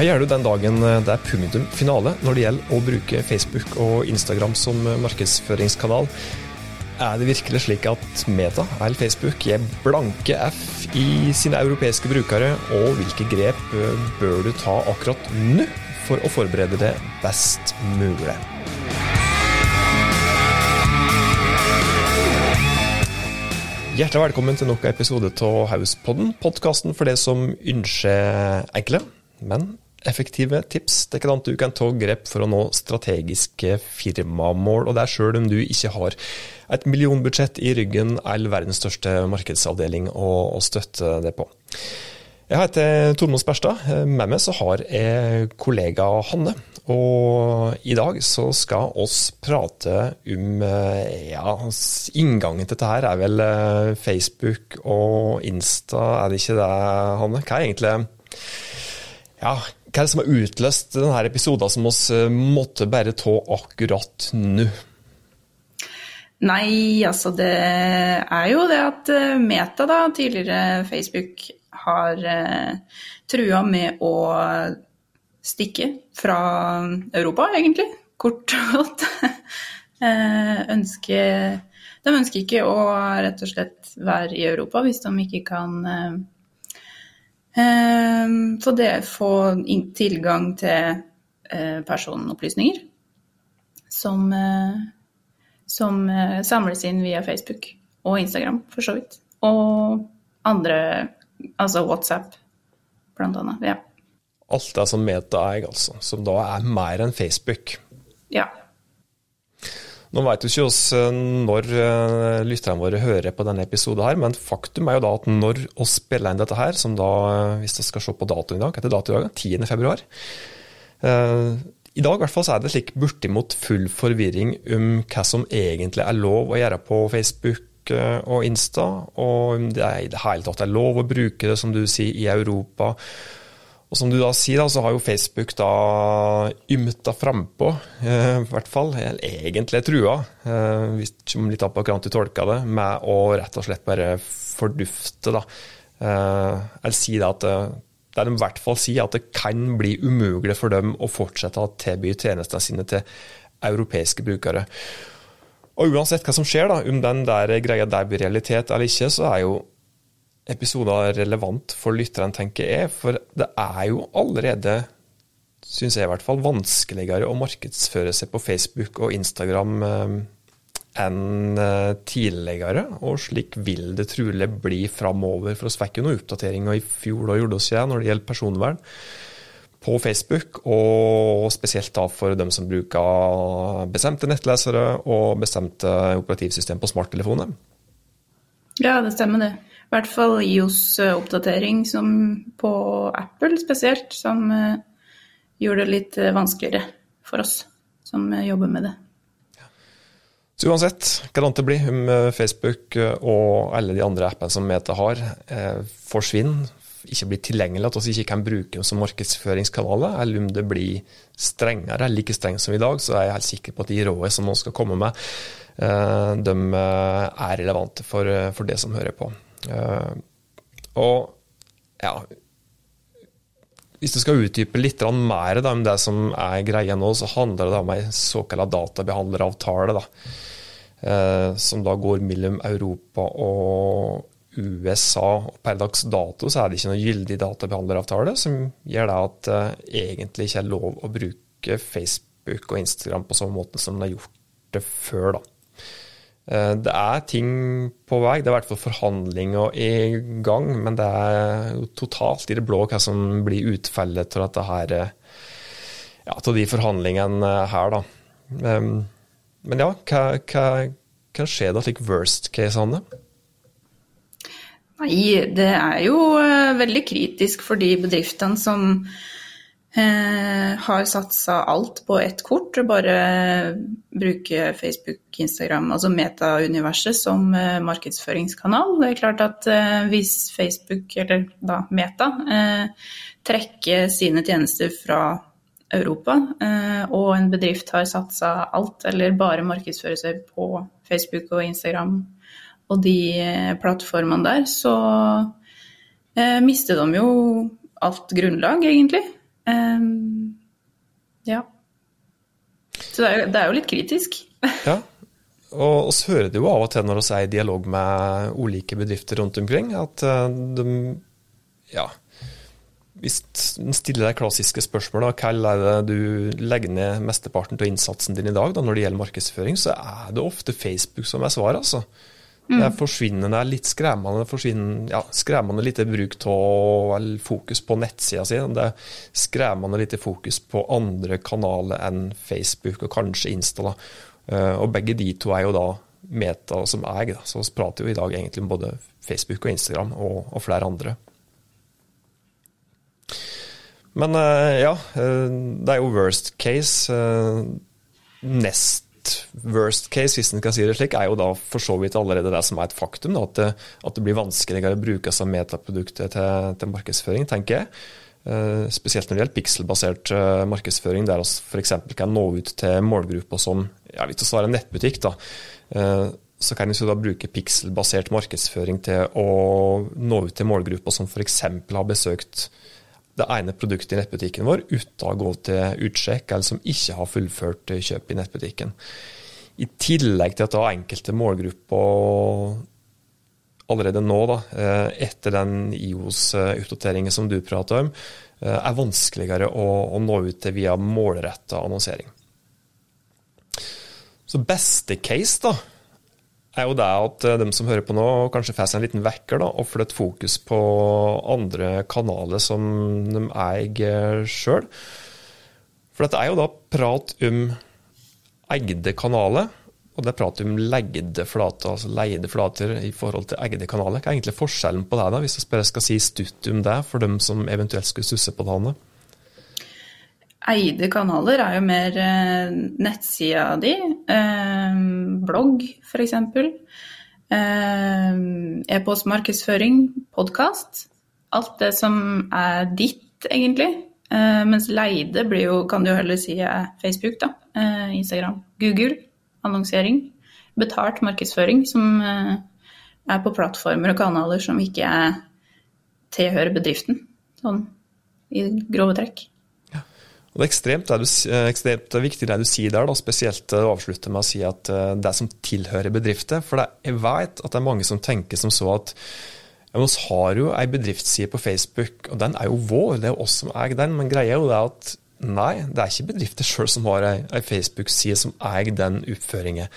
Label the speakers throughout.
Speaker 1: Hva gjør du den dagen det er punktum finale når det gjelder å bruke Facebook og Instagram som markedsføringskanal? Er det virkelig slik at Meta eller Facebook gir blanke F i sine europeiske brukere, og hvilke grep bør du ta akkurat nå for å forberede det best mulig? Hjertelig velkommen til nok en episode av Hauspodden, podkasten for det som ønsker enkle, men effektive tips til hvordan du kan ta grep for å nå strategiske firmamål, og det er sjøl om du ikke har et millionbudsjett i ryggen eller verdens største markedsavdeling å, å støtte det på. Jeg heter Tormod Sperstad. Med meg så har jeg kollega Hanne. Og i dag så skal oss prate om ja, inngangen til dette her er vel eh, Facebook og Insta, er det ikke det, Hanne? Hva er egentlig ja, hva er det som har utløst denne episoden som oss eh, måtte bare ta akkurat nå?
Speaker 2: Nei, altså det er jo det at eh, Meta, da, tidligere Facebook, har eh, trua med å stikke fra Europa, egentlig. Kort og godt. ønske, de ønsker ikke å rett og slett være i Europa hvis de ikke kan få, det, få tilgang til eh, personopplysninger som, eh, som samles inn via Facebook og Instagram, for så vidt. Og andre Altså WhatsApp, blant annet. Ja.
Speaker 1: Alt det som Meta eier, altså. Som da er mer enn Facebook.
Speaker 2: Ja.
Speaker 1: Nå vet jo ikke oss eh, når eh, lytterne våre hører på denne episoden, her, men faktum er jo da at når vi spiller inn dette her, som da, eh, hvis vi skal se på datoen i dag, etter datoen i dag, 10. februar I dag i hvert fall så er det slik bortimot full forvirring om hva som egentlig er lov å gjøre på Facebook og Insta, og det er i det hele tatt er lov å bruke det, som du sier, i Europa. Og som du da sier, da, så har jo Facebook da ymta frampå, eh, i hvert fall, eller egentlig trua, eh, hvis ikke litt hvordan du tolker det, med å rett og slett bare fordufte, da. Eh, eller si det at eh, der de i hvert fall sier at det kan bli umulig for dem å fortsette å tilby tjenestene sine til europeiske brukere. Og uansett hva som skjer, da, om den der greia der blir realitet eller ikke, så er jo episoder relevant for lytterne, tenker jeg. For det er jo allerede, syns jeg i hvert fall, vanskeligere å markedsføre seg på Facebook og Instagram eh, enn eh, tidligere. Og slik vil det trolig bli framover. For oss fikk jo noen oppdateringer i fjor da gjorde oss igjen når det gjelder personvern på Facebook, og spesielt da for dem som bruker bestemte nettlesere og bestemte operativsystem på smarttelefoner.
Speaker 2: Ja, det stemmer det. Hvert fall IOS-oppdatering på Apple spesielt, som uh, gjorde det litt uh, vanskeligere for oss som jobber med det.
Speaker 1: Så uansett hva det blir om Facebook og alle de andre appene som Meta har, forsvinner ikke blir tilgjengelig, at vi ikke kan bruke dem som markedsføringskanaler, eller om det blir strengere, eller like strengt som i dag, så er jeg helt sikker på at de rådene som noen skal komme med, eh, de eh, er relevante for, eh, for det som hører på. Og ja hvis du skal utdype litt mer da, om det som er greia nå, så handler det om en såkalt databehandleravtale. Da, som da går mellom Europa og USA. og Per dags dato så er det ikke noe gyldig databehandleravtale som gjør det at det uh, egentlig ikke er lov å bruke Facebook og Instagram på samme måte som det har gjort det før. da. Uh, det er ting på vei, det er i hvert fall forhandlinger i gang, men det er totalt i det blå hva som blir utfallet av uh, ja, til de forhandlingene her, da. Um, men ja, hva, hva, hva skjer da, slik worst case, Anne?
Speaker 2: Nei, det er jo veldig kritisk for de bedriftene som uh, har satsa alt på ett kort og bare bruke Facebook, Instagram, altså Meta-universet som uh, markedsføringskanal. Det er klart at hvis Facebook, eller da Meta, trekker sine tjenester fra Europa, og en bedrift har satsa alt eller bare markedsfører seg på Facebook og Instagram og de eh, plattformene der, så eh, mister de jo alt grunnlag, egentlig. Um, ja. Så det er, det er, jo, litt kritisk.
Speaker 1: ja. Og vi hører det jo av og til når vi er i dialog med ulike bedrifter rundt omkring, at eh, de ja, hvis en stiller deg klassiske spørsmål, da, hva er det du legger ned mesteparten av innsatsen din i dag da, når det gjelder markedsføring, så er det ofte Facebook som er svaret. altså. Det er forsvinnende litt skremmende, ja, skremmende lite bruk av fokus på nettsida si. Det er skremmende lite fokus på andre kanaler enn Facebook og kanskje Insta. Da. Eh, og begge de to er jo da Meta som eier, så vi prater jo i dag egentlig om både Facebook og Instagram og, og flere andre. Men eh, ja, eh, det er jo worst case. Nest worst case, hvis en kan si det slik, er jo da for så vidt allerede det som er et faktum. Da, at, det, at, det, blir vanskeligere å bruke som metaprodukter til, til markedsføring, tenker jeg. Uh, spesielt når det gjelder pikselbasert uh, markedsføring, der vi f.eks. kan nå ut til målgrupper som ja, hvis vi har en nettbutikk, da, uh, så kan vi da bruke pikselbasert markedsføring til å nå ut til målgrupper som f.eks. har besøkt det ene produktet i nettbutikken vår uten å gå til utsjekk, eller som ikke har fullført kjøp i nettbutikken. I tillegg til at da enkelte målgrupper allerede nå, da, eh, etter den IOS-oppdateringen som du prater om, eh, er vanskeligere å, å nå ut til via målretta annonsering. Så beste case, da, er jo det at eh, de som hører på nå, kanskje får seg en liten vekker da, og flytter fokus på andre kanaler som de eier sjøl. For dette er jo da prat om eide kanaler, og det er prat om leide flater, altså leide flater i forhold til eide kanaler. Hva er egentlig forskjellen på det, da, hvis jeg skal si stutt om det, for dem som eventuelt skulle stusse på det?
Speaker 2: Eide kanaler er jo mer eh, nettsida di, eh, blogg f.eks. Eh, E-postmarkedsføring, podkast. Alt det som er ditt, egentlig. Eh, mens leide blir jo, kan du heller si er Facebook, da. Eh, Instagram. Google. Annonsering. Betalt markedsføring, som er på plattformer og kanaler som ikke er tilhører bedriften. Sånn i grove trekk.
Speaker 1: Og det er ekstremt, det du, eh, ekstremt viktig det du sier der, da, spesielt å avslutte med å si at eh, det som tilhører bedrifter. For det, jeg vet at det er mange som tenker som så at ja, vi har jo ei bedriftsside på Facebook, og den er jo vår, det er jo oss som eier den. Men greia er jo det at nei, det er ikke bedrifter sjøl som har ei, Facebook-side som eier den oppføringen.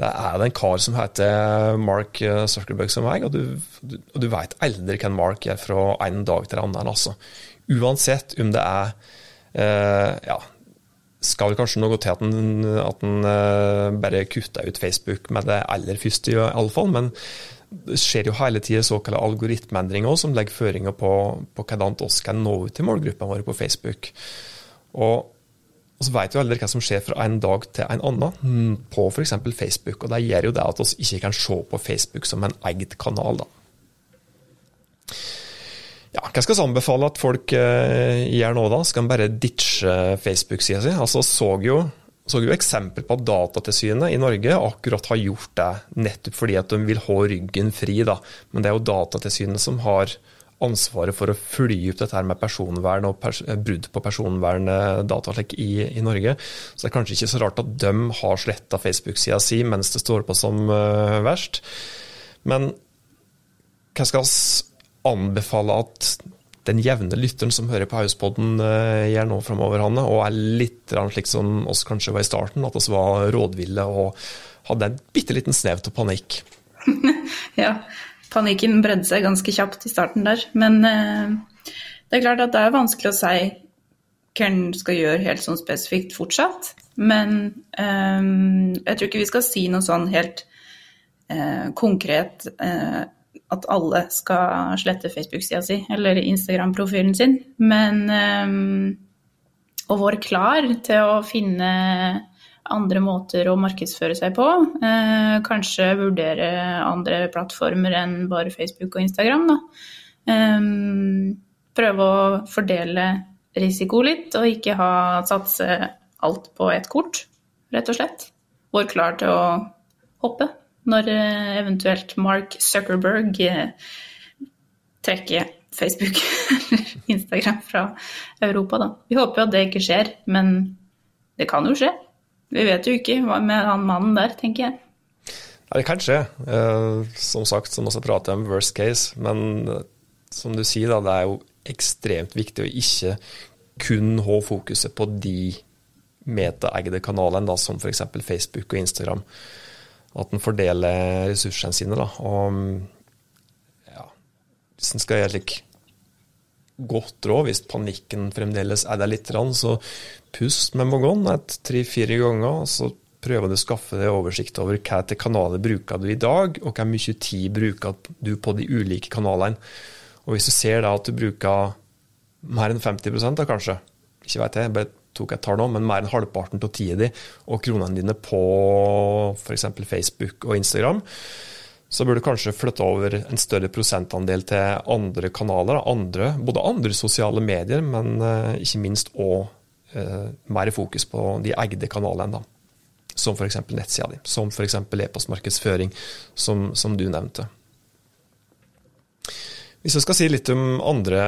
Speaker 1: Det er det en kar som heter Mark Zuckerberg som eier, og du, du, du veit aldri hvem Mark er fra en dag til en annen. altså. Uansett om det er Eh, ja, skal kanskje noe til at en, at en uh, bare kutter ut Facebook med det aller første, i alle fall. Men det skjer jo hele tida såkalte algoritmeendringer som legger føringer på, på hvordan vi kan nå ut til målgruppene våre på Facebook. Og, og så vet vi aldri hva som skjer fra en dag til en annen på f.eks. Facebook. Og det gjør jo det at vi ikke kan se på Facebook som en eid kanal. da. Hva skal vi anbefale at folk eh, gjør nå, da? Skal de bare ditche Facebook-sida si? Altså, så jo, så jo eksempel på at Datatilsynet i Norge akkurat har gjort det, nettopp fordi at de vil ha ryggen fri. da. Men det er jo Datatilsynet som har ansvaret for å følge opp dette her med personvern og pers brudd på personverndata i, i Norge. Så det er kanskje ikke så rart at de har sletta Facebook-sida si mens det står på som uh, verst. Men hva skal vi anbefale at den jevne lytteren som hører på Hauspodden, uh, gjør nå framover, Hanne, og er litt slik som oss kanskje var i starten, at vi var rådville og hadde en bitte liten snev til panikk.
Speaker 2: ja, panikken bredde seg ganske kjapt i starten der. Men eh, det er klart at det er vanskelig å si hva en skal gjøre helt sånn spesifikt fortsatt. Men eh, jeg tror ikke vi skal si noe sånn helt eh, konkret at alle skal slette Facebook-sida si eller Instagram-profilen sin, men um, å være klar til å finne andre måter å markedsføre seg på. Uh, kanskje vurdere andre plattformer enn bare Facebook og Instagram. Da. Um, prøve å fordele risiko litt, og ikke ha, satse alt på ett kort, rett og slett. vår klar til å hoppe når eh, eventuelt Mark Zuckerberg eh, trekker Facebook eller Instagram fra Europa, da. Vi håper jo at det ikke skjer, men det kan jo skje. Vi vet jo ikke hva med han mannen der, tenker jeg.
Speaker 1: Ja, det kan skje. Eh, som sagt, så må prater prate om worst case. Men som du sier, da, det er jo ekstremt viktig å ikke kun ha fokuset på de metaeide kanalene, da, som f.eks. Facebook og Instagram. At en fordeler ressursene sine. Da. Og ja, hvis en skal gjøre slik godt råd, hvis panikken fremdeles er der litt, så pust med magen tre-fire ganger. så prøver du å skaffe deg oversikt over hva til kanaler bruker du i dag, og hvor mye tid bruker du på de ulike kanalene. Og Hvis du ser da at du bruker mer enn 50 da kanskje, ikke vet jeg, bare tok et tall nå, men mer enn halvparten av tida di og kronene dine på f.eks. Facebook og Instagram, så bør du kanskje flytte over en større prosentandel til andre kanaler, andre, både andre sosiale medier, men uh, ikke minst òg eh, mer fokus på de eide kanalene. da som f.eks. nettsida di, som f.eks. e-postmarkedsføring, som, som, du nevnte. Hvis vi skal si litt om andre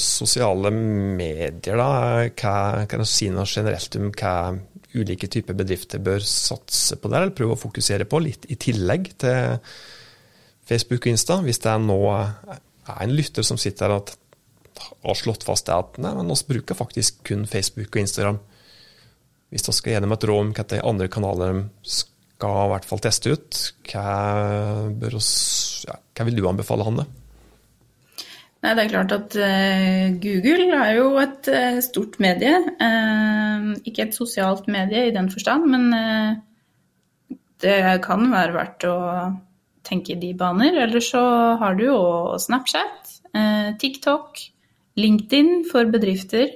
Speaker 1: sosiale medier, da, hva kan du si noe generelt om hva ulike typer bedrifter bør satse på der, eller prøve å fokusere på, litt i tillegg til Facebook og Insta? Hvis det er nå er en lytter som sitter her og har slått fast det at nei, men vi bruker faktisk kun Facebook og Instagram hvis vi skal gjennom et råd om hvilke andre kanaler skal i hvert fall teste ut, hva, oss, ja, hva vil du anbefale, Hanne?
Speaker 2: Nei, det er klart at uh, Google er jo et uh, stort medie. Uh, ikke et sosialt medie i den forstand, men det kan være verdt å tenke i de baner. Eller så har du jo Snapchat, TikTok, LinkedIn for bedrifter.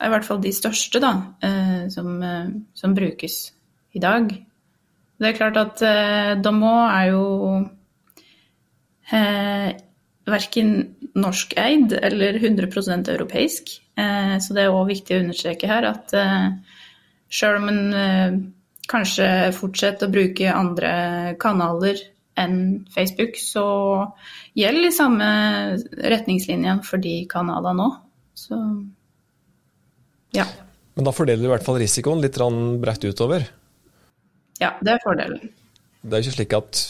Speaker 2: Det er i hvert fall de største da, eh, som, eh, som, brukes i dag. Det er klart at eh, Domo er jo eh, verken norskeid eller 100% europeisk. Eh, så det er òg viktig å understreke her at eh, sjøl om en eh, kanskje fortsetter å bruke andre kanaler enn Facebook, så gjelder de samme retningslinjene for de kanalene òg. Så ja.
Speaker 1: Men da fordeler du i hvert fall risikoen litt bredt utover?
Speaker 2: Ja, det er fordelen.
Speaker 1: Det er jo ikke slik at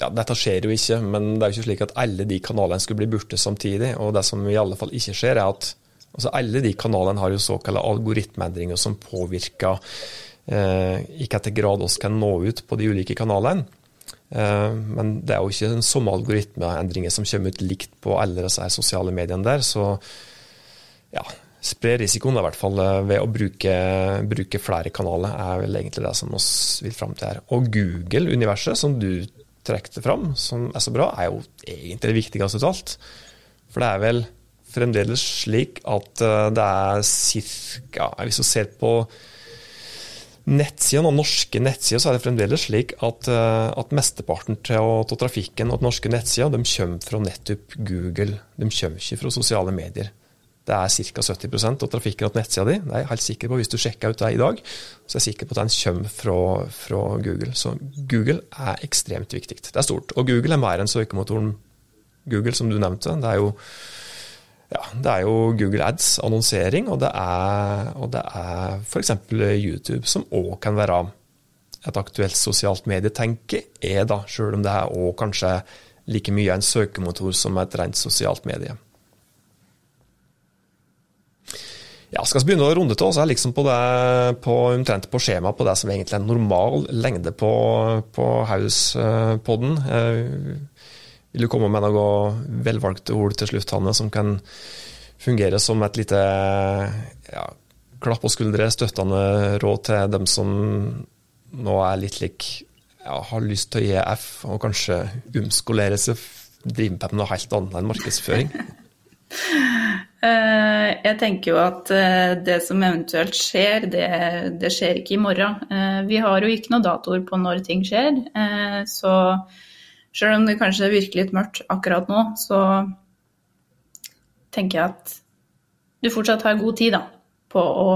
Speaker 1: ja, Dette skjer jo ikke, men det er jo ikke slik at alle de kanalene skulle bli borte samtidig. Og det som i alle fall ikke skjer, er at altså alle de kanalene har jo såkalte algoritmeendringer som påvirker eh, i hvilken grad oss kan nå ut på de ulike kanalene. Eh, men det er jo ikke den samme algoritmeendringer som kommer ut likt på alle disse sosiale mediene der. Så ja, spre risikoen, i hvert fall eh, ved å bruke, bruke, flere kanaler, er vel egentlig det som vi vil fram til her. Og Google-universet, som du trekte fram, som er så bra, er jo egentlig det viktigste av alt. For det er vel fremdeles slik at eh, det er cirka Hvis du ser på nettsidene, og norske nettsider, så er det fremdeles slik at, eh, at mesteparten av trafikken og norske nettsider de kommer fra nettopp Google. De kommer ikke fra sosiale medier. Det er ca. 70% av trafikken nettsida di. Det er jeg helt sikker på. Hvis du sjekker ut det i dag, så er jeg sikker på at den kommer fra, fra, Google. Så Google er ekstremt viktig. Det er stort. Og Google er mer enn søkemotoren Google, som du nevnte. Det er jo, ja, det er jo Google Ads, annonsering, og det er, og det er f.eks. YouTube, som òg kan være et aktuelt sosialt medie, tenker jeg, da, sjøl om det er òg kanskje like mye en søkemotor som et rent sosialt medie. Ja, skal vi begynne å runde til, så er liksom på det, på, omtrent på skjema på det som egentlig er normal lengde på, på House-podden. Eh, vil du komme med noen velvalgte ord til slutt, Hanne, som kan fungere som et lite ja, klapp på skuldre, støttende råd til dem som nå er litt lik ja, har lyst til å gi F, og kanskje omskolere seg, drive med noe helt annet enn markedsføring?
Speaker 2: Eh, jeg tenker jo at eh, det som eventuelt skjer, det, det, skjer ikke i morgen. Eh, vi har jo ikke noen datoer på når ting skjer. Så selv om det kanskje virker litt mørkt akkurat nå, så tenker jeg at du fortsatt har god tid da, på å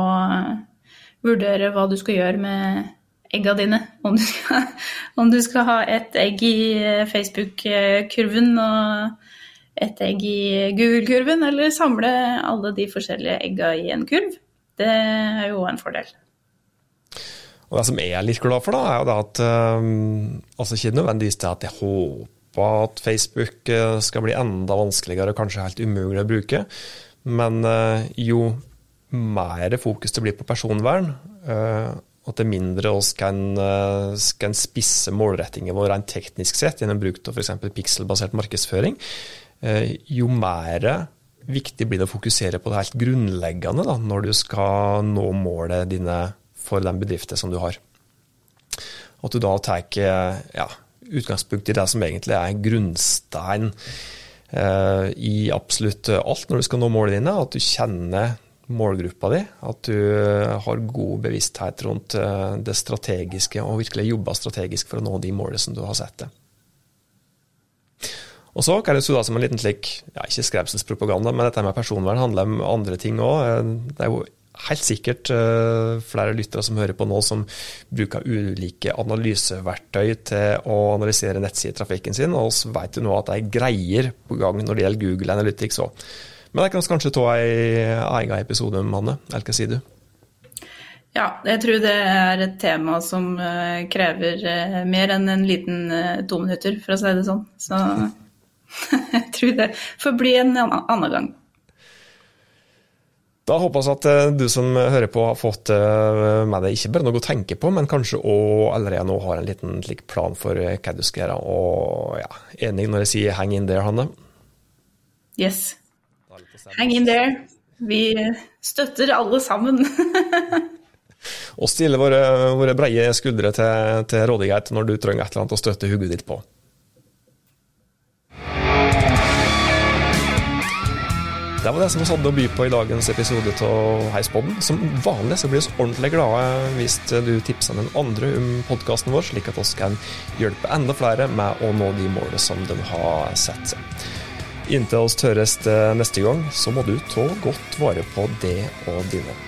Speaker 2: vurdere hva du skal gjøre med egga dine. Om du skal, om du skal ha et egg i Facebook-kurven og et egg i Google-kurven, eller samle alle de forskjellige egga i en kurv. Det er jo en fordel.
Speaker 1: Og Det som jeg er litt glad for, da, er jo det at um, altså ikke nødvendigvis det at jeg håper at Facebook uh, skal bli enda vanskeligere og kanskje helt umulig å bruke, men uh, jo mer fokus det blir på personvern, uh, og til mindre oss kan, kan spisse målrettingen vår rent teknisk sett gjennom bruk av f.eks. pikselbasert markedsføring, jo mer viktig blir det å fokusere på det helt grunnleggende da, når du skal nå målet dine for den bedriften som du har. At du da tar ja, utgangspunkt i det som egentlig er grunnstein eh, i absolutt alt når du skal nå målene dine. At du kjenner målgruppa di, at du har god bevissthet rundt eh, det strategiske og virkelig jobber strategisk for å nå de målene som du har satt deg. Og så kan det se som en liten slik, ja, ikke skremselspropaganda, men dette med personvern handler om andre ting òg. Eh, det er jo helt sikkert uh, flere lyttere som hører på nå, som bruker ulike analyseverktøy til å analysere nettsidetrafikken sin, og vi vet jo nå at det er greier på gang når det gjelder Google Analytics òg. Men det kan vi kanskje ta en egen episode om, Hanne. Eller hva sier du?
Speaker 2: Ja, jeg tror det er et tema som uh, krever mer enn en liten to minutter, for å si det sånn. Så jeg tror det får bli en annen gang.
Speaker 1: Da håper vi at eh, du som hører på har fått eh, med deg ikke bare noe å tenke på, men kanskje òg allerede nå har en liten slik plan for eh, hva du skal gjøre. Og ja, enig når jeg sier 'hang in there', Hanne?
Speaker 2: Yes. Hang in there. Vi støtter alle sammen.
Speaker 1: og stiller våre, våre breie skuldre til, til rådighet når du trenger et eller annet å støtte hodet ditt på. Det var det som vi hadde å by på i dagens episode av Heispodden. Som vanlig så blir vi ordentlig glade hvis du tipser den andre om podkasten vår, slik at vi kan hjelpe enda flere med å nå de målene som de har sett seg. Inntil oss tørres neste gang, så må du ta godt vare på det og dine.